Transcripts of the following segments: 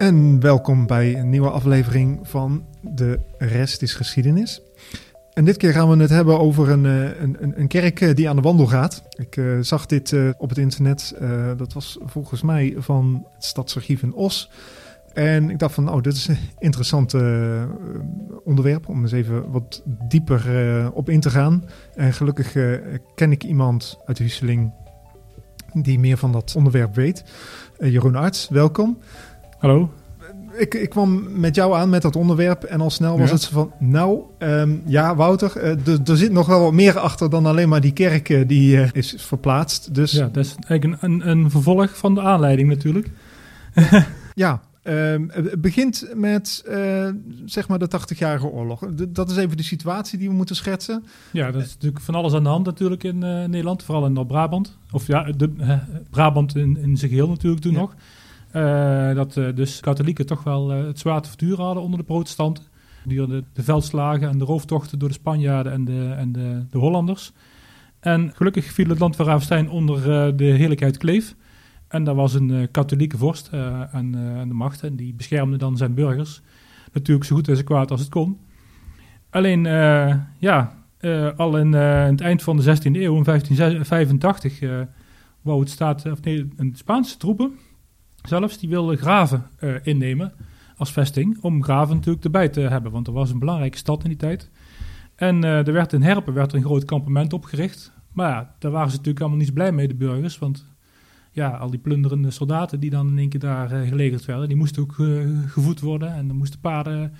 En welkom bij een nieuwe aflevering van De Rest is Geschiedenis. En dit keer gaan we het hebben over een, eh, een, een, kerk eh, die aan de wandel gaat. Ik uh, zag dit op het internet. Dat was volgens mij van het Stadsarchief in Os. En ik dacht van, oh, dit is een interessant onderwerp om eens even wat dieper op in te gaan. En gelukkig ken ik iemand uit Husseling die meer van dat onderwerp weet. Jeroen Arts, welkom. Hallo. Ik, ik, kwam met jou aan met dat onderwerp en al snel was ja. het van, nou, um, ja Wouter, uh, er zit nog wel wat meer achter dan alleen maar die kerk uh, die uh, is verplaatst. Dus... Ja, dat is eigenlijk een, een, een vervolg van de aanleiding natuurlijk. ja, um, het begint met zeg maar de 80-jarige oorlog. De, dat is even de situatie die we moeten schetsen. Ja, dat is natuurlijk van alles aan de hand natuurlijk in Nederland, vooral in Noord-Brabant. Of ja, de, Brabant in, in zijn geheel natuurlijk toen ja. nog. Uh, dat uh, dus katholieken toch wel uh, het zwaar te verduren hadden onder de protestanten. Gedurende de veldslagen en de rooftochten door de Spanjaarden en de, en de, de Hollanders. En gelukkig viel het land van Ravenstein onder de heerlijkheid Kleef. En daar was een katholieke vorst aan, de macht. En die beschermde dan zijn burgers. Natuurlijk zo goed en zo kwaad als het kon. Alleen, ja, al in, in, het eind van de 16e eeuw, in 1585, wou het staat, of nee, een Spaanse troepen zelfs, die wilde Graven uh, innemen als vesting. Om Graven natuurlijk erbij te hebben, want er was een belangrijke stad in die tijd. En uh, er werd in Herpen werd een groot kampement opgericht. Maar ja, daar waren ze natuurlijk allemaal niet blij mee, de burgers. Want ja, al die plunderende soldaten die dan in één keer daar uh, gelegerd werden, die moesten ook gevoed worden. En er moesten paarden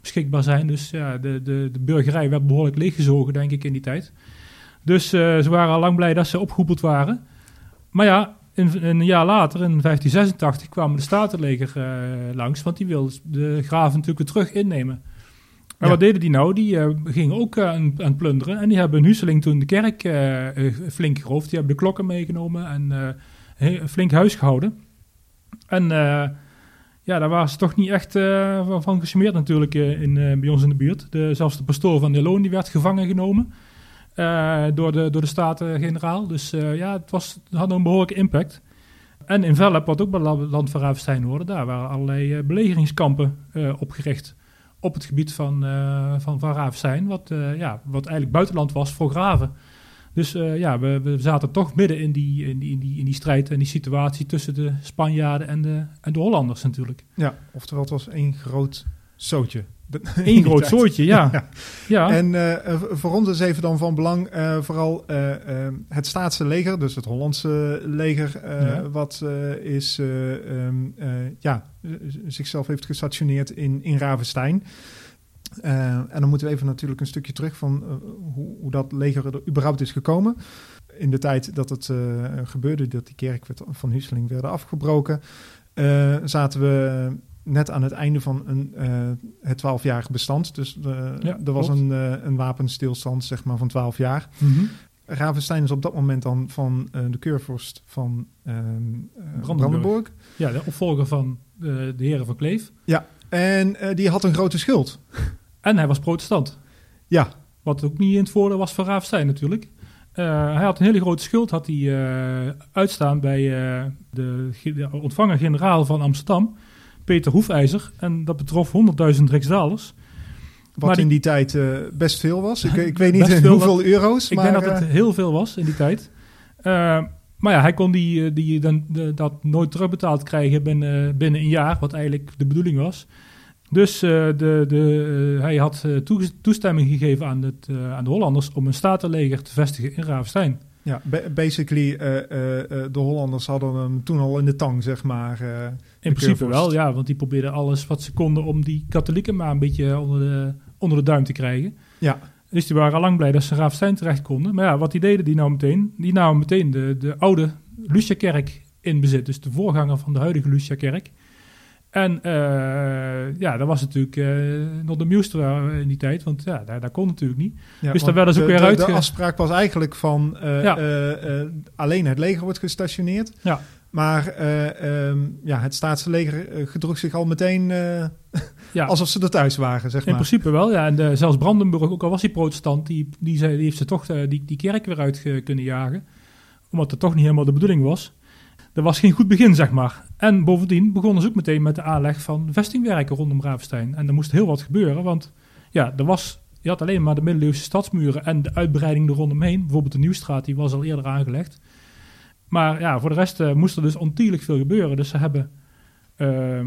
beschikbaar zijn. Dus ja, de, de, de burgerij werd behoorlijk leeggezogen, denk ik, in die tijd. Dus ze waren al lang blij dat ze opgehoepeld waren. Maar ja, een, een, jaar later, in 1586, kwamen de Statenleger uh, langs, want die wilden de graven natuurlijk weer terug innemen. Maar ja. wat deden die nou? Die uh, gingen ook uh, aan, aan plunderen en die hebben in Husseling toen de kerk flink geroofd. Die hebben de klokken meegenomen en flink huis gehouden. En ja, daar waren ze toch niet echt van gesmeerd natuurlijk in, bij ons in de buurt. De, zelfs de pastoor van de Loon die werd gevangen genomen. Uh, door, de, door de Staten-generaal. Dus uh, ja, het, was, had een behoorlijke impact. En in Velp, wat ook bij land van Ravenstein hoorde, daar waren allerlei uh, belegeringskampen opgericht op het gebied van, van, van wat, ja, wat eigenlijk buitenland was voor graven. Dus ja, we, we, zaten toch midden in die, in, die, in, die, in die strijd en die situatie tussen de Spanjaarden en de, en de Hollanders natuurlijk. Ja, oftewel het was één groot zootje. Eén groot soortje, ja. ja. ja. En uh, voor ons is even dan van belang uh, vooral uh, het staatse leger, dus het Hollandse leger, ja. wat is, um, ja, zichzelf heeft gestationeerd in, in Ravenstein. en dan moeten we even natuurlijk een stukje terug van hoe, hoe, dat leger er überhaupt is gekomen. In de tijd dat het gebeurde, dat die kerk van Husseling werd afgebroken, zaten we net aan het einde van een, uh, het twaalfjarig bestand. Dus uh, ja, er was een, uh, een wapenstilstand zeg maar, van twaalf jaar. Mm -hmm. Ravenstein is op dat moment dan van de keurvorst van Brandenburg. Brandenburg. Ja, de opvolger van de heren van Kleef. Ja, en die had een grote schuld. En hij was protestant. Ja. Wat ook niet in het voordeel was van Ravenstein natuurlijk. hij had een hele grote schuld had hij, uitstaan bij de, de ontvanger-generaal van Amsterdam... Peter Hoefijzer. En dat betrof 100.000 riksdalers. Wat die, in die tijd uh, best veel was. Ik, ik weet niet hoeveel dat, euro's. Ik maar, denk dat het uh, heel veel was in die tijd. Uh, maar ja, hij kon die, die, dan, de, dat nooit terugbetaald krijgen binnen, binnen een jaar, wat eigenlijk de bedoeling was. Dus de, de, hij had toestemming gegeven aan, het, aan de Hollanders om een statenleger te vestigen in Ravenstein. Ja, basically, uh, uh, de Hollanders hadden hem toen al in de tang, zeg maar. in principe wel, ja, want die probeerden alles wat ze konden om die katholieken maar een beetje onder de, onder de duim te krijgen. Ja. Dus die waren al lang blij dat ze Raafstein terecht konden. Maar ja, wat die deden die nou meteen? Die namen meteen de, de oude Lucia-kerk in bezit. Dus de voorganger van de huidige Lucia-kerk. En uh, ja, dat was natuurlijk uh, nog de nieuwste in die tijd, want ja, daar, daar kon natuurlijk niet. Ja, dus daar werden ze ook weer uit. De afspraak was eigenlijk van uh, ja. alleen het leger wordt gestationeerd. Ja. Maar um, ja, het staatsleger gedroeg zich al meteen ja. alsof ze er thuis waren, zeg In maar. principe wel, ja. En de, zelfs Brandenburg, ook al was hij protestant, die, die, zei, die heeft ze toch die, die kerk weer uit kunnen jagen. Omdat het toch niet helemaal de bedoeling was. Dat was geen goed begin, zeg maar. En bovendien begonnen ze ook meteen met de aanleg van vestingwerken rondom Ravenstein. En er moest heel wat gebeuren, want ja, er was, je had alleen maar de middeleeuwse stadsmuren en de uitbreiding er rondomheen. Bijvoorbeeld de Nieuwstraat, die was al eerder aangelegd. Maar ja, voor de rest uh, moest er dus ontierlijk veel gebeuren. Dus ze hebben uh,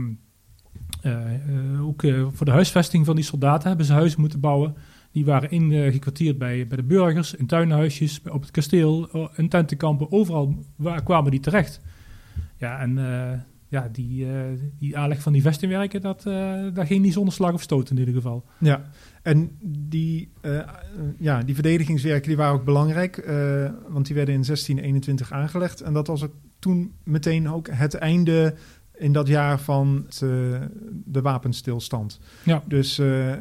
uh, ook voor de huisvesting van die soldaten hebben ze huizen moeten bouwen. Die waren ingekwartierd bij, bij de burgers, in tuinhuisjes, op het kasteel, in tentenkampen. Overal waar kwamen die terecht. Ja, en ja, die, die aanleg van die vestingwerken, dat, daar ging niet zonder slag of stoot in ieder geval. Ja, en die, ja, die verdedigingswerken die waren ook belangrijk, want die werden in 1621 aangelegd. En dat was ook toen meteen ook het einde in dat jaar van de wapenstilstand. Ja. Dus uh,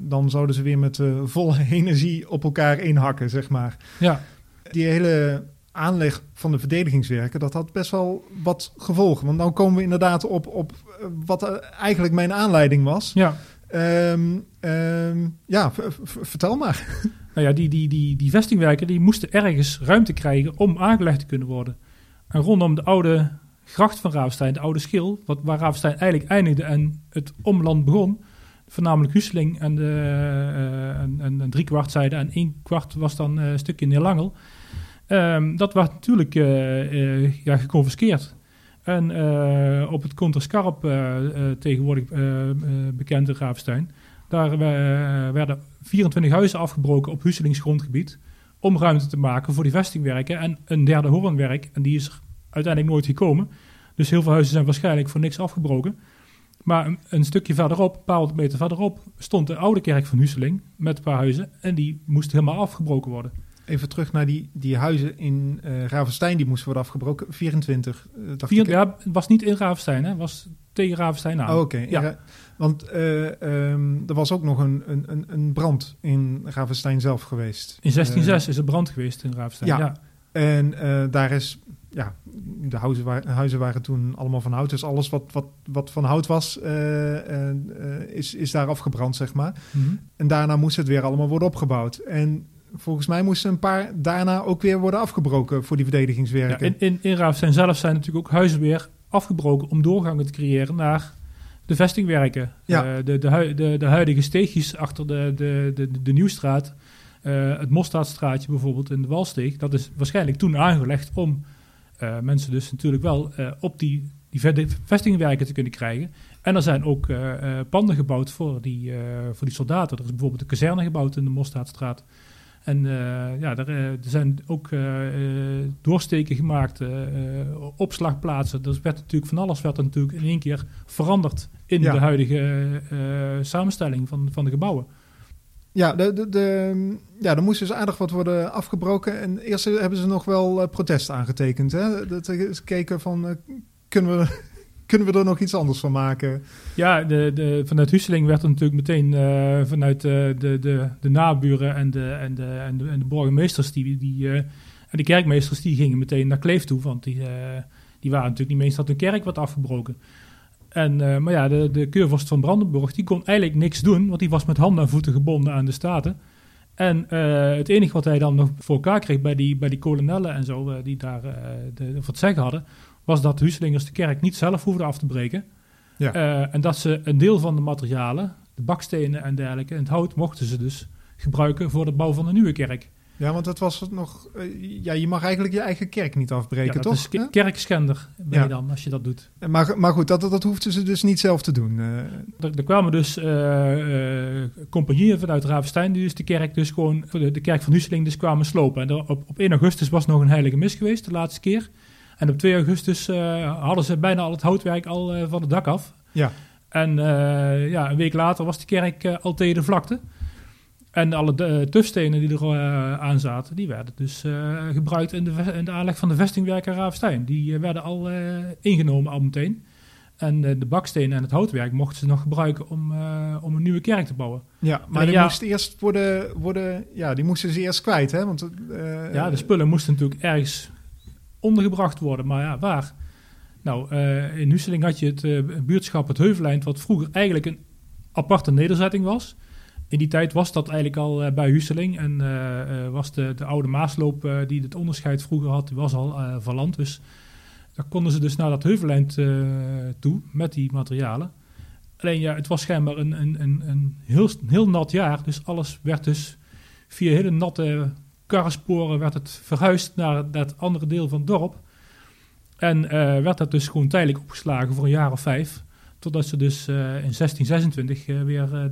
dan zouden ze weer met volle energie op elkaar inhakken, zeg maar. Ja. Die hele aanleg van de verdedigingswerken, dat had best wel wat gevolgen. Want dan komen we inderdaad op, op wat eigenlijk mijn aanleiding was. Ja. Um, um, ja, vertel maar. Nou ja, die, die, die, die vestingwerken die moesten ergens ruimte krijgen om aangelegd te kunnen worden. En rondom de oude gracht van Ravenstein, de oude schil, wat, waar Ravenstein eigenlijk eindigde en het omland begon, voornamelijk Husseling en, de, uh, en, en, en drie kwart zijde en één kwart was dan uh, een stukje Neerlangel. Um, dat werd natuurlijk uh, ja, geconfiskeerd. En op het Conterscarp, tegenwoordig bekend in Ravenstein, daar werden 24 huizen afgebroken op Husselings grondgebied om ruimte te maken voor die vestingwerken en een derde hoornwerk. En die is er uiteindelijk nooit gekomen. Dus heel veel huizen zijn waarschijnlijk voor niks afgebroken. Maar een, stukje verderop, een paar honderd meter verderop, stond de oude kerk van Husseling met een paar huizen. En die moest helemaal afgebroken worden. Even terug naar die, die huizen in uh, Ravenstein, die moesten worden afgebroken. 24, uh, dacht ik. Ja, het was niet in Ravenstein, hè? was tegen Ravenstein aan. Oh, oké. Ja. Want uh, um, er was ook nog een, een, een brand in Ravenstein zelf geweest. In 1606 is er brand geweest in Ravenstein, ja. ja. En daar is ja, de huizen, waren, huizen waren toen allemaal van hout. Dus alles wat, wat, wat van hout was, is, is daar afgebrand, zeg maar. Mm -hmm. En daarna moest het weer allemaal worden opgebouwd. En volgens mij moesten een paar daarna ook weer worden afgebroken voor die verdedigingswerken. Ja, in, in, in zijn zelf zijn natuurlijk ook huizen weer afgebroken om doorgangen te creëren naar de vestingwerken. Ja. Uh, de, de, de, de, huidige steegjes achter de, de, de, de Nieuwstraat, het Mosterdstraatje bijvoorbeeld in de Walsteeg, dat is waarschijnlijk toen aangelegd om uh, mensen dus natuurlijk wel op die, die vestingwerken te kunnen krijgen. En er zijn ook panden gebouwd voor die, voor die soldaten. Er is bijvoorbeeld een kazerne gebouwd in de Mosthaatstraat. En ja, er, er, zijn ook doorsteken gemaakt, opslagplaatsen. Er werd natuurlijk van alles werd er natuurlijk in één keer veranderd in ja. de huidige samenstelling van, van de gebouwen. Ja, de, de, de, ja, er moest dus aardig wat worden afgebroken. En eerst hebben ze nog wel protest aangetekend. Hè? Dat ze keken van, kunnen, we, kunnen we er nog iets anders van maken? Ja, de, de, vanuit Husseling werd er natuurlijk meteen uh, vanuit de, de, de, de naburen en de, en de, en de, de burgemeesters die, die, en de kerkmeesters die gingen meteen naar Kleef toe. Want die, die waren natuurlijk niet meest dat hun kerk werd afgebroken. En, uh, maar ja, de, de keurvorst van Brandenburg die kon eigenlijk niks doen, want die was met handen en voeten gebonden aan de Staten. En uh, het enige wat hij dan nog voor elkaar kreeg bij die, bij die kolonellen en zo, uh, die daar de, wat zeggen hadden, was dat Huselingers de kerk niet zelf hoefden af te breken. Ja. en dat ze een deel van de materialen, de bakstenen en dergelijke, en het hout, mochten ze dus gebruiken voor de bouw van een nieuwe kerk. Ja, want dat was het nog. Uh, ja, je mag eigenlijk je eigen kerk niet afbreken, ja, toch? Is kerkschender ben ja. je dan als je dat doet. Maar, maar goed, dat, dat hoefden ze dus niet zelf te doen. Uh. Er, er, kwamen dus uh, compagnieën vanuit Ravenstein, die dus de kerk dus gewoon, de, de kerk van Husseling dus kwamen slopen. En er, op, op 1 augustus was nog een heilige mis geweest, de laatste keer. En op 2 augustus hadden ze bijna al het houtwerk al van het dak af. Ja. En ja, een week later was de kerk al tegen de vlakte. En alle tufstenen die er aan zaten, die werden dus gebruikt in de, in de, aanleg van de vestingwerken Raafstein. Die werden al ingenomen al meteen. En de bakstenen en het houtwerk mochten ze nog gebruiken om, om een nieuwe kerk te bouwen. Ja, maar die ja, moest eerst worden, worden, ja, die moesten ze eerst kwijt, hè? Want, ja, de spullen moesten natuurlijk ergens ondergebracht worden, maar ja, waar? Nou, in Husseling had je het buurtschap Het Heuveleind, wat vroeger eigenlijk een aparte nederzetting was in die tijd was dat eigenlijk al uh, bij Husseling. En was de, de oude Maasloop die het onderscheid vroeger had, was al verland. Dus Daar konden ze dus naar dat Heuveleind toe met die materialen. Alleen ja, het was schijnbaar een, een, een, een heel, heel nat jaar. Dus alles werd dus via hele natte karrensporen werd het verhuisd naar dat andere deel van het dorp. En uh, werd dat dus gewoon tijdelijk opgeslagen voor een jaar of vijf. Totdat ze dus uh, in 1626 uh, weer eh,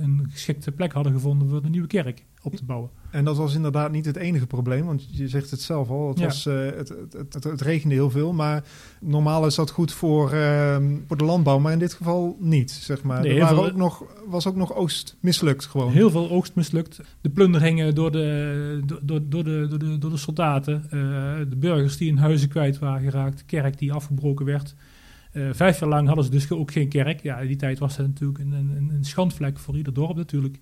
een geschikte plek hadden gevonden voor de nieuwe kerk op te bouwen. En dat was inderdaad niet het enige probleem, want je zegt het zelf al, het, was, uh, het, het, het, het, regende heel veel, maar normaal is dat goed voor, uh, voor de landbouw, maar in dit geval niet, zeg maar. Nee, er waren ook nog, was ook nog oogst mislukt gewoon. Heel veel oogst mislukt. De plunderingen door de, door, door, de, door, de, door de soldaten, uh, de burgers die in huizen kwijt waren geraakt, de kerk die afgebroken werd. Uh, vijf jaar lang hadden ze dus ook geen kerk. Ja, in die tijd was dat natuurlijk een, een, een schandvlek voor ieder dorp natuurlijk.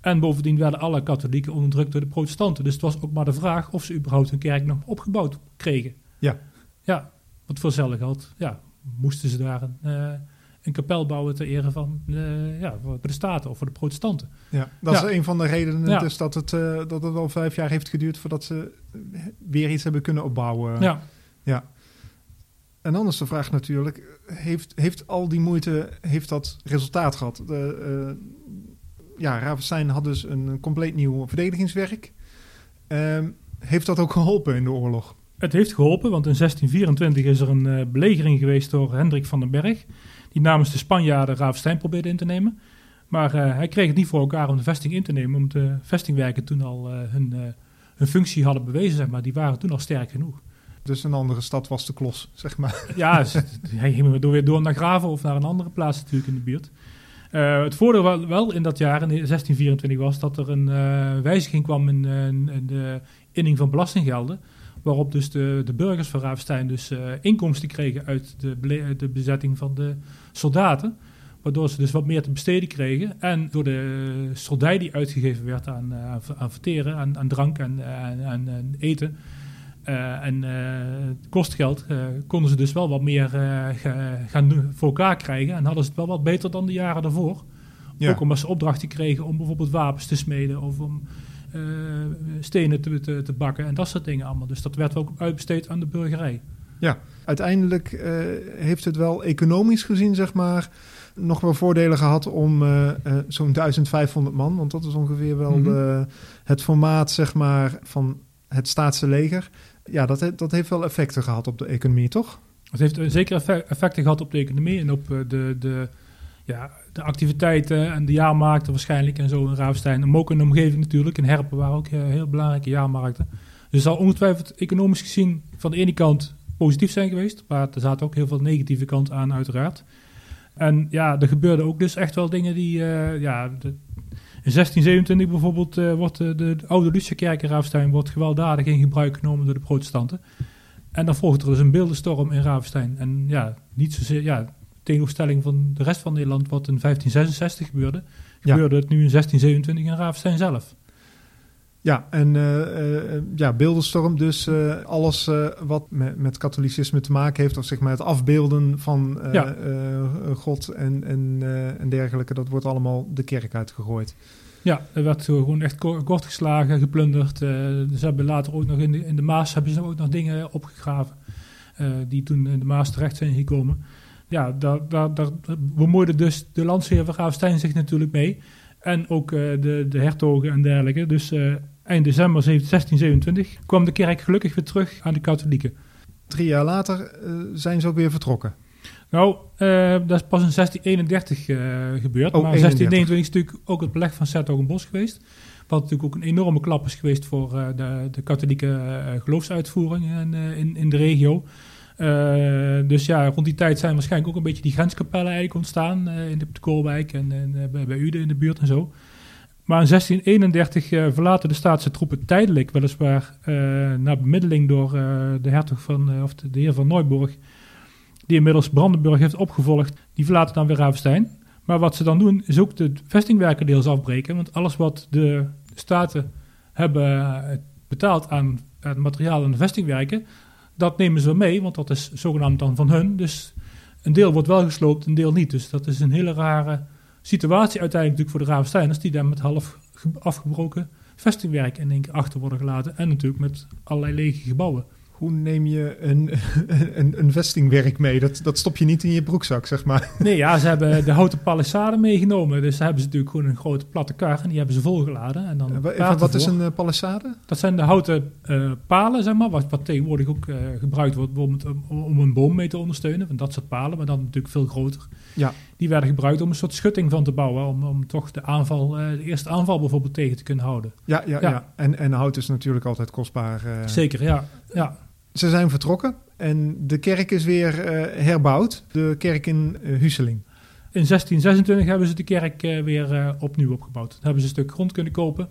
En bovendien werden alle katholieken onderdrukt door de protestanten. Dus het was ook maar de vraag of ze überhaupt hun kerk nog opgebouwd kregen. Ja. Ja, wat voor geld, ja, moesten ze daar een, uh, een kapel bouwen ter ere van uh, ja, voor de staten of voor de protestanten. Ja, dat is een van de redenen ja. dus dat, het, uh, dat het al vijf jaar heeft geduurd voordat ze weer iets hebben kunnen opbouwen. Ja. ja. En anders de vraag natuurlijk, heeft, heeft al die moeite, heeft dat resultaat gehad? De, ja, Ravenstein had dus een compleet nieuw verdedigingswerk. Um, heeft dat ook geholpen in de oorlog? Het heeft geholpen, want in 1624 is er een uh, belegering geweest door Hendrik van den Berg. Die namens de Spanjaarden Ravenstein probeerde in te nemen. Maar uh, hij kreeg het niet voor elkaar om de vesting in te nemen, omdat de vestingwerken toen al uh, hun, hun functie hadden bewezen. Zeg maar. Die waren toen al sterk genoeg. Dus een andere stad was de klos, zeg maar. Ja, hij ging weer door naar Graven of naar een andere plaats natuurlijk in de buurt. Uh, het voordeel wel, in dat jaar, in 1624, was dat er een uh, wijziging kwam in, uh, in, de inning van belastinggelden. Waarop dus de, de burgers van Ravenstein dus inkomsten kregen uit de, de bezetting van de soldaten. Waardoor ze dus wat meer te besteden kregen. En door de soldij die uitgegeven werd aan, aan verteren, aan, aan drank en, aan eten, uh, en uh, kostgeld uh, konden ze dus wel wat meer gaan voor elkaar krijgen. En hadden ze het wel wat beter dan de jaren daarvoor. Ja. Ook omdat ze opdrachten kregen om bijvoorbeeld wapens te smeden of om stenen te, te, te, bakken en dat soort dingen allemaal. Dus dat werd ook uitbesteed aan de burgerij. Ja, uiteindelijk heeft het wel economisch gezien, zeg maar, nog wel voordelen gehad om zo'n 1500 man, want dat is ongeveer wel mm -hmm. de, het formaat, zeg maar, van het staatse leger ja, dat, dat heeft wel effecten gehad op de economie, toch? Het heeft zeker effecten gehad op de economie en op eh, de, de, ja, de activiteiten en de jaarmarkten waarschijnlijk en zo in Raafstein. Maar ook in de omgeving natuurlijk. In Herpen waren ook eh, heel belangrijke jaarmarkten. Dus zal ongetwijfeld economisch gezien van de ene kant positief zijn geweest. Maar er zaten ook heel veel negatieve kanten aan uiteraard. En ja, er gebeurden ook dus echt wel dingen die, ja, in 1627 bijvoorbeeld uh, wordt de, de, oude Lutherkerk in Ravenstein wordt gewelddadig in gebruik genomen door de protestanten. En dan volgt er dus een beeldenstorm in Ravenstein. En ja, niet zozeer, ja, tegenstelling van de rest van Nederland wat in 1566 gebeurde, gebeurde het nu in 1627 in Ravenstein zelf. Ja, en uh, uh, ja, beeldenstorm, dus uh, alles wat met, met, katholicisme te maken heeft, of zeg maar het afbeelden van ja. God en, en, en dergelijke, dat wordt allemaal de kerk uitgegooid. Ja, er werd gewoon echt kort geslagen, geplunderd. ze hebben later ook nog in de, in de Maas hebben ze ook nog dingen opgegraven die toen in de Maas terecht zijn gekomen. Ja, daar, daar, daar bemoeide dus de landsheer van Graafstein zich natuurlijk mee. En ook de, de hertogen en dergelijke. Dus eind december 1627 kwam de kerk gelukkig weer terug aan de katholieken. Drie jaar later uh, zijn ze ook weer vertrokken. Nou, uh, dat is pas in 1631 uh, gebeurd. Oh, maar in 1629 is natuurlijk ook het beleg van Sertogenbos geweest. Wat natuurlijk ook een enorme klap is geweest voor uh, de, de, katholieke geloofsuitvoering in, in, in, de regio. dus ja, rond die tijd zijn waarschijnlijk ook een beetje die grenskapellen eigenlijk ontstaan. in de Koolwijk en, en bij, bij Uden in de buurt en zo. Maar in 1631 uh, eh, verlaten de staatse troepen tijdelijk, weliswaar uh, na bemiddeling door uh, de hertog van, of de, de, heer van Neuburg, die inmiddels Brandenburg heeft opgevolgd, die verlaten dan weer Ravenstein. Maar wat ze dan doen, is ook de vestingwerken deels afbreken, want alles wat de staten hebben betaald aan het materiaal en de vestingwerken, dat nemen ze mee, want dat is zogenaamd dan van hun. Dus een deel wordt wel gesloopt, een deel niet. Dus dat is een hele rare situatie uiteindelijk natuurlijk voor de Ravensteiners, die daar met half afgebroken vestingwerk in één keer achter worden gelaten. En natuurlijk met allerlei lege gebouwen. hoe neem je een, een, een vestingwerk mee? Dat, dat stop je niet in je broekzak, zeg maar. Nee, ja, ze hebben de houten palissade meegenomen. Dus daar hebben ze natuurlijk gewoon een grote platte kar en die hebben ze volgeladen. En dan Even, wat is een uh, palissade? Dat zijn de houten uh, palen, zeg maar, wat, wat tegenwoordig ook uh, gebruikt wordt om, om, een boom mee te ondersteunen. Van dat soort palen, maar dan natuurlijk veel groter. Ja. Die werden gebruikt om een soort schutting van te bouwen. Om, om toch de aanval, de eerste aanval bijvoorbeeld tegen te kunnen houden. Ja, ja, ja. ja. En, en hout is natuurlijk altijd kostbaar. Zeker, ja. ja ze zijn vertrokken en de kerk is weer uh, herbouwd. De kerk in uh, Huseling. In 1626 hebben ze de kerk uh, weer uh, opnieuw opgebouwd. Dan hebben ze een stuk grond kunnen kopen.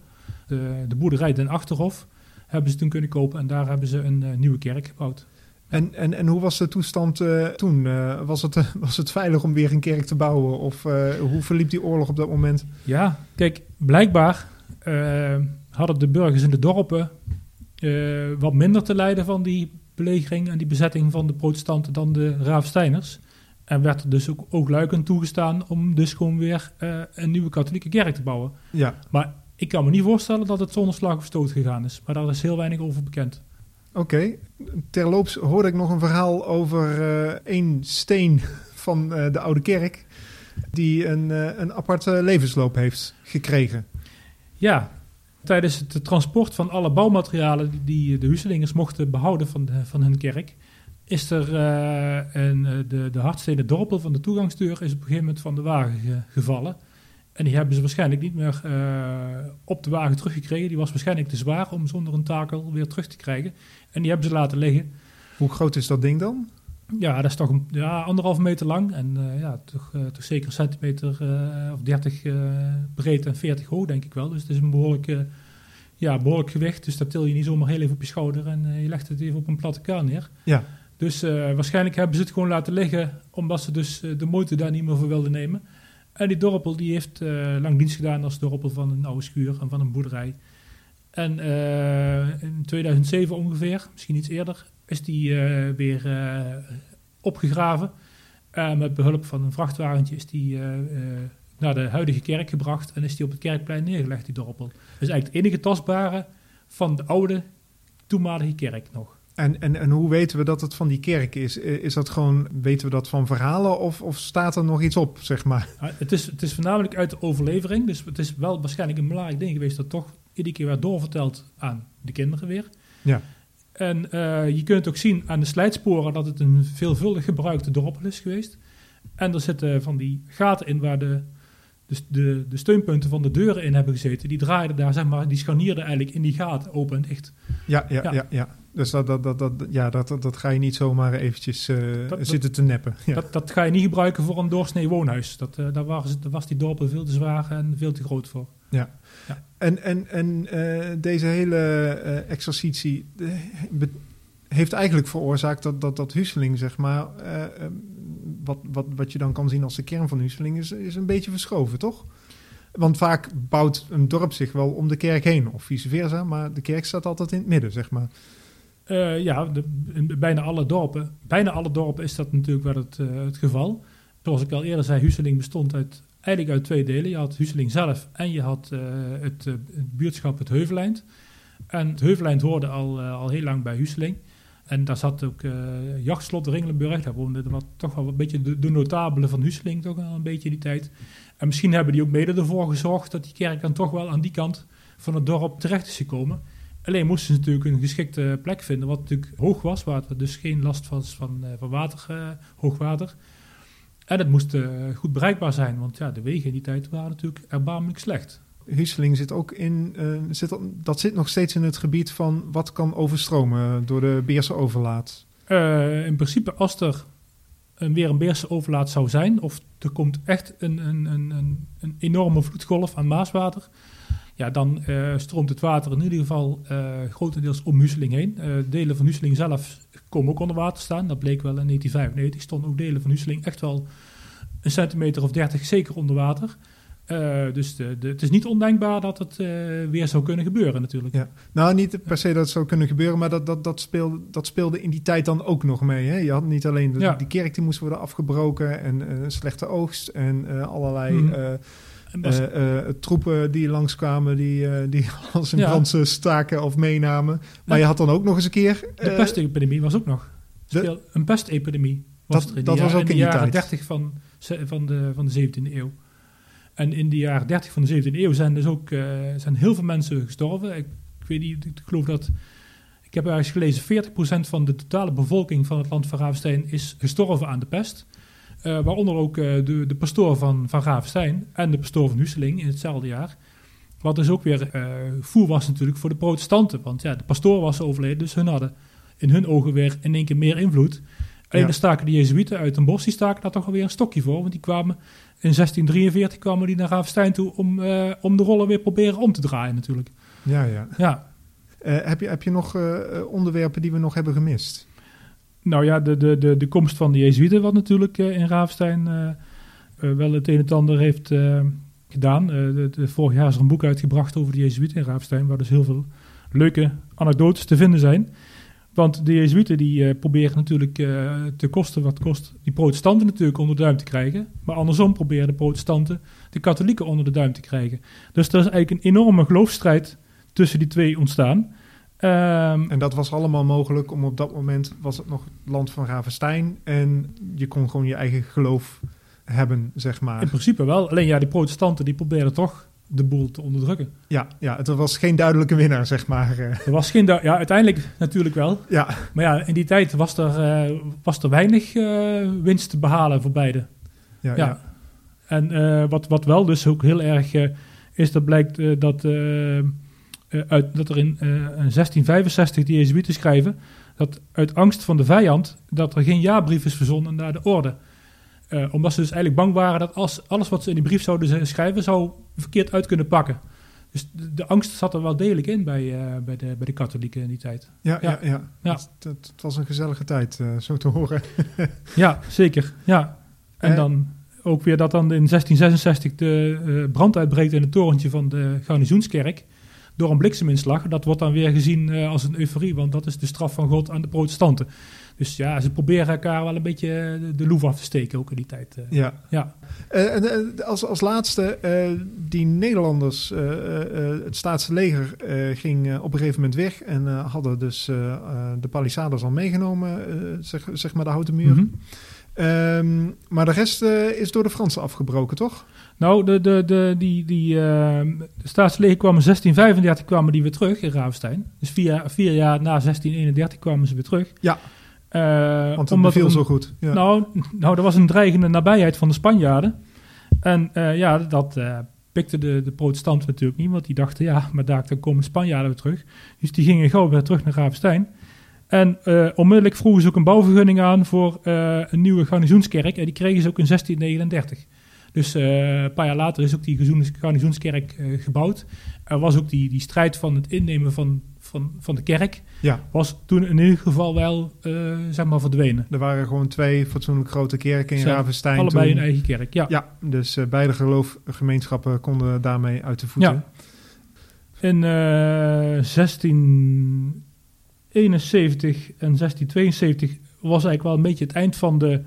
De, de boerderij Den Achterhof hebben ze toen kunnen kopen. En daar hebben ze een nieuwe kerk gebouwd. En, en, en hoe was de toestand toen? was, het, was het veilig om weer een kerk te bouwen? Of hoe verliep die oorlog op dat moment? Ja, kijk, blijkbaar hadden de burgers in de dorpen wat minder te lijden van die belegering en die bezetting van de protestanten dan de Raafsteiners. En werd er dus ook oogluikend toegestaan om dus gewoon weer een nieuwe katholieke kerk te bouwen. Ja. Maar ik kan me niet voorstellen dat het zonder slag of stoot gegaan is. Maar daar is heel weinig over bekend. Oké. Terloops hoorde ik nog een verhaal over uh, één steen van uh, de oude kerk... die een, een aparte levensloop heeft gekregen. Ja, tijdens het transport van alle bouwmaterialen die de Huselingers mochten behouden van, de, van hun kerk, is er een, eh, de, de hardstenen dorpel van de toegangsdeur is op een gegeven moment van de wagen gevallen. En die hebben ze waarschijnlijk niet meer uh, op de wagen teruggekregen. Die was waarschijnlijk te zwaar om zonder een takel weer terug te krijgen. En die hebben ze laten liggen. Hoe groot is dat ding dan? Ja, dat is toch een, ja, anderhalf meter lang en uh, ja, toch, uh, toch zeker een centimeter of 30 breed en 40 hoog, denk ik wel. Dus het is een behoorlijk, ja, behoorlijk gewicht. Dus dat til je niet zomaar heel even op je schouder en je legt het even op een platte kar neer. Ja. Dus waarschijnlijk hebben ze het gewoon laten liggen, omdat ze dus de moeite daar niet meer voor wilden nemen. En die dorpel die heeft lang dienst gedaan als dorpel van een oude schuur en van een boerderij. En in 2007 ongeveer, misschien iets eerder, is die uh, weer opgegraven. Met behulp van een vrachtwagentje is die naar de huidige kerk gebracht en is die op het kerkplein neergelegd, die dorpel. Dus eigenlijk het enige tastbare van de oude toenmalige kerk nog. En, en, en hoe weten we dat het van die kerk is? Is dat gewoon, weten we dat van verhalen of, of staat er nog iets op, zeg maar? het, is, het is voornamelijk uit de overlevering. Dus het is wel waarschijnlijk een belangrijk ding geweest dat toch iedere keer werd doorverteld aan de kinderen weer. Ja. En uh, je kunt ook zien aan de slijtsporen dat het een veelvuldig gebruikte dorpel is geweest. En er zitten van die gaten in waar de, de, de, de, steunpunten van de deuren in hebben gezeten. Die draaiden daar, zeg maar, die scharnierden eigenlijk in die gaten open en dicht. Ja, ja, ja. ja, ja. Dus dat, dat, dat, dat, ja, dat, dat, dat ga je niet zomaar eventjes uh, dat, zitten te neppen. Ja. Dat, dat ga je niet gebruiken voor een doorsnee woonhuis. Dat, uh, daar, was, daar was die dorpel veel te zwaar en veel te groot voor. Ja. ja. En, en, en uh, deze hele exercitie heeft eigenlijk veroorzaakt dat, dat, dat Husseling, zeg maar, uh, wat, wat, wat je dan kan zien als de kern van Husseling, is, is een beetje verschoven, toch? Want vaak bouwt een dorp zich wel om de kerk heen, of vice versa, maar de kerk staat altijd in het midden, zeg maar. Uh, ja, in bijna alle dorpen. Bijna alle dorpen is dat natuurlijk wel het, uh, het geval. Zoals ik al eerder zei, Husseling bestond uit, eigenlijk uit twee delen. Je had Husseling zelf en je had uh, het, buurtschap het Heuveleind. En het Heuveleind hoorde al, al heel lang bij Husseling. En daar zat ook jachtslot Ringelenburg. Daar woonde wat, toch wel een beetje de, de notabelen van Husseling toch wel een beetje die tijd. En misschien hebben die ook mede ervoor gezorgd dat die kerk dan toch wel aan die kant van het dorp terecht is gekomen. Alleen moesten ze natuurlijk een geschikte plek vinden, wat natuurlijk hoog was, waar dus geen last was van, van water, uh, hoogwater. En het moest uh, goed bereikbaar zijn, want ja, de wegen in die tijd waren natuurlijk erbarmelijk slecht. Husseling zit ook in, uh, zit, dat zit nog steeds in het gebied van wat kan overstromen door de Beerse overlaat. in principe, als er een, weer een Beerse overlaat zou zijn, of er komt echt een, een, een, een enorme vloedgolf aan maaswater, ja, dan uh, stroomt het water in ieder geval uh, grotendeels om Husseling heen. Uh, delen van Husseling zelf komen ook onder water staan. Dat bleek wel in 1995. Stonden ook delen van Husseling echt wel een centimeter of dertig zeker onder water. dus de, de, het is niet ondenkbaar dat het weer zou kunnen gebeuren natuurlijk. Ja. Nou, niet per se dat het zou kunnen gebeuren, maar dat, dat, dat, speelde, dat speelde in die tijd dan ook nog mee. Hè? Je had niet alleen de, ja. die kerk die moest worden afgebroken en een slechte oogst en allerlei... Mm troepen die langskwamen die, die als in ja. staken of meenamen. Maar je had dan ook nog eens een keer... de pestepidemie was ook nog. De, een pestepidemie was dat, er in dat was ook in, de jaren 30 van, van, de, van de 17e eeuw. En in de jaren 30 van de 17e eeuw zijn dus ook zijn heel veel mensen gestorven. Ik, ik weet niet, ik geloof dat ik heb ergens gelezen, 40% van de totale bevolking van het land van Ravenstein is gestorven aan de pest. Uh, waaronder ook uh, de, de pastoor van, van Ravenstein en de pastoor van Husseling in hetzelfde jaar. Wat dus ook weer uh, voer was natuurlijk voor de protestanten. Want ja, de pastoor was overleden, dus hun hadden in hun ogen weer in één keer meer invloed. Alleen ja. de staken de Jezuïeten uit een bos, die staken daar toch alweer een stokje voor. Want die kwamen in 1643 kwamen die naar Ravenstein toe om, om de rollen weer proberen om te draaien natuurlijk. Ja, ja. Ja, heb, je, heb je nog onderwerpen die we nog hebben gemist? Nou ja, de, de, de, de komst van de Jezuïeten, wat natuurlijk uh, in Raafstein wel het een en ander heeft gedaan. Vorig jaar is er een boek uitgebracht over de Jezuïeten in Raafstein, waar dus heel veel leuke anekdotes te vinden zijn. Want de Jezuïeten die proberen natuurlijk te kosten wat kost die protestanten natuurlijk onder de duim te krijgen. Maar andersom proberen de protestanten de katholieken onder de duim te krijgen. Dus er is eigenlijk een enorme geloofsstrijd tussen die twee ontstaan. Um, en dat was allemaal mogelijk, om op dat moment was het nog het land van Ravenstein. En je kon gewoon je eigen geloof hebben, zeg maar. In principe wel. Alleen ja, die protestanten die probeerden toch de boel te onderdrukken. Ja, ja het was geen duidelijke winnaar, zeg maar. Er was geen ja, uiteindelijk natuurlijk wel. Ja. Maar ja, in die tijd was er, uh, was er weinig uh, winst te behalen voor beide. Ja, ja. ja. En uh, wat, wat wel dus ook heel erg is, dat blijkt dat uh, uit, dat er in, uh, in 1665 de Jezuïeten schrijven dat uit angst van de vijand dat er geen jaarbrief is verzonden naar de orde. Uh, omdat ze dus eigenlijk bang waren dat als alles wat ze in die brief zouden schrijven zou verkeerd uit kunnen pakken. Dus de, de angst zat er wel degelijk in bij, bij, de, bij de katholieken in die tijd. Ja, ja. ja, ja. Het, het, was een gezellige tijd, zo te horen. ja, zeker. Ja. En dan ook weer dat dan in 1666 de brand uitbreekt in het torentje van de Garnizoenskerk door een blikseminslag. Dat wordt dan weer gezien uh, als een euforie, want dat is de straf van God aan de protestanten. Dus ja, ze proberen elkaar wel een beetje de loef af te steken ook in die tijd. Uh. Ja. ja. Uh, als, als laatste, die Nederlanders, het staatse leger ging op een gegeven moment weg en hadden dus de palissades al meegenomen, zeg, zeg maar de houten muur. Mm -hmm. maar de rest is door de Fransen afgebroken, toch? Nou, de, de, de, die, die, uh, de staatsleger kwamen 1635 kwamen die weer terug in Ravenstein. Dus vier, vier jaar na 1631 kwamen ze weer terug. Ja, uh, want het beviel zo goed. Ja. Nou, nou, er was een dreigende nabijheid van de Spanjaarden. En uh, ja, dat pikte de, de protestanten natuurlijk niet, want die dachten, ja, maar daar dan komen de Spanjaarden weer terug. Dus die gingen gauw weer terug naar Ravenstein. En onmiddellijk vroegen ze ook een bouwvergunning aan voor een nieuwe garnizoenskerk. En die kregen ze ook in 1639. Dus uh, een paar jaar later is ook die garnizoenskerk uh, gebouwd. Er was ook die, die strijd van het innemen van, van, van de kerk. Ja. Was toen in ieder geval wel, uh, zeg maar, verdwenen. Er waren gewoon twee fatsoenlijk grote kerken in Ravenstein. Allebei een eigen kerk, ja. Ja, dus beide geloofgemeenschappen konden daarmee uit de voeten. Ja. In 1671 en 1672 was eigenlijk wel een beetje het eind van de eh,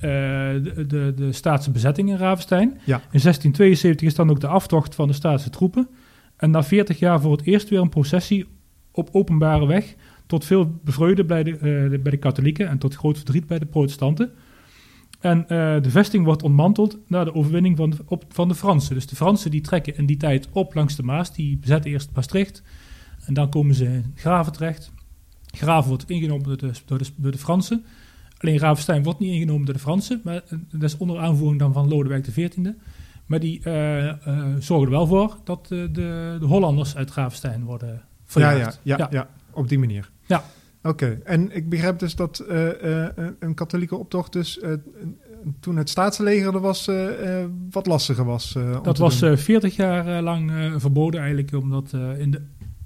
de, de, de, staatse bezetting in Ravenstein. Ja. In 1672 is dan ook de aftocht van de staatse troepen. En na 40 jaar voor het eerst weer een processie op openbare weg. Tot veel bevreugde bij de, uh, bij de katholieken en tot groot verdriet bij de protestanten. En uh, de vesting wordt ontmanteld na de overwinning van de, op, van de Fransen. Dus de Fransen die trekken in die tijd op langs de Maas. Die bezetten eerst Maastricht. En dan komen ze in Graven terecht. Graven wordt ingenomen door de, door de, door de Fransen. Alleen Ravenstein wordt niet ingenomen door de Fransen, maar eh, dat is onder aanvoering dan van Lodewijk XIV. Maar die uh, uh, zorgen er wel voor dat de, de, Hollanders uit Ravenstein worden verjaagd. Ja, ja, ja, ja. op die manier. Ja. Oké, en ik begrijp dus dat een katholieke optocht dus toen het staatsleger er was, wat lastiger was. dat was 40 jaar lang verboden eigenlijk, omdat in de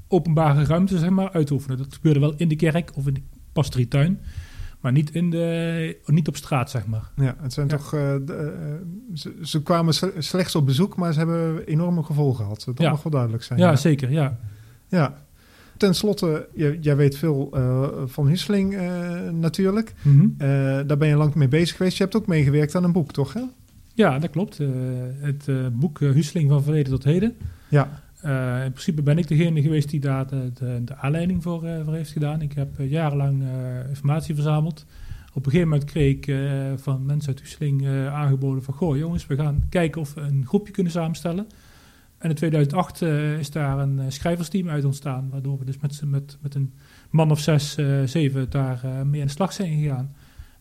openbare ruimte zeg maar uitoefenen. Dat gebeurde wel in de kerk of in de pastorietuin. Maar niet, in de, niet op straat, zeg maar. Ja, het zijn toch. Uh, de, uh, ze, ze, kwamen slechts op bezoek, maar ze hebben enorme gevolgen gehad. Dat mag wel duidelijk zijn. Ja, ja. zeker. Ja. ja. Ten slotte, jij weet veel uh, van Husseling natuurlijk. Mm -hmm. daar ben je lang mee bezig geweest. Je hebt ook meegewerkt aan een boek, toch? Hè? Ja, dat klopt. Uh, het uh, boek Huseling van verleden tot heden. Ja. In principe ben ik degene geweest die daar de, aanleiding voor, voor, heeft gedaan. Ik heb jarenlang informatie verzameld. Op een gegeven moment kreeg ik van mensen uit Huseling aangeboden van... Goh jongens, we gaan kijken of we een groepje kunnen samenstellen. En in 2008 is daar een schrijversteam uit ontstaan. Waardoor we dus met, met, met een man of zes, zeven daar mee aan de slag zijn gegaan.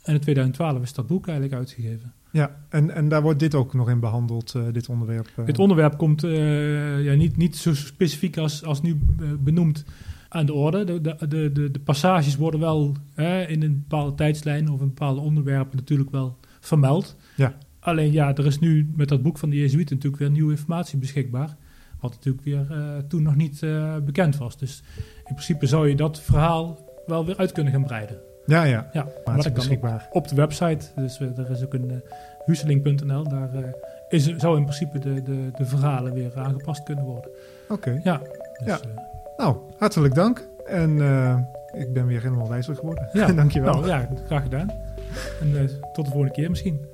En in 2012 is dat boek eigenlijk uitgegeven. Ja, en, en daar wordt dit ook nog in behandeld, uh, dit onderwerp? Uh. Dit onderwerp komt uh, ja, niet, niet zo specifiek als, als nu benoemd aan de orde. De, de, de, de passages worden wel in een bepaalde tijdslijn of een bepaalde onderwerpen natuurlijk wel vermeld. Ja. Alleen ja, er is nu met dat boek van de Jezuïeten natuurlijk weer nieuwe informatie beschikbaar. Wat natuurlijk weer toen nog niet bekend was. Dus in principe zou je dat verhaal wel weer uit kunnen gaan breiden. Ja, ja. ja maar dat beschikbaar. Op, op, de website. Dus uh, er is ook een uh, huseling.nl. Daar uh, is, zou in principe de, de, de verhalen weer aangepast kunnen worden. Oké. Ja, dus, ja. nou, hartelijk dank. En ik ben weer helemaal wijzer geworden. Ja, Dankjewel. Nou, ja, graag gedaan. En tot de volgende keer misschien.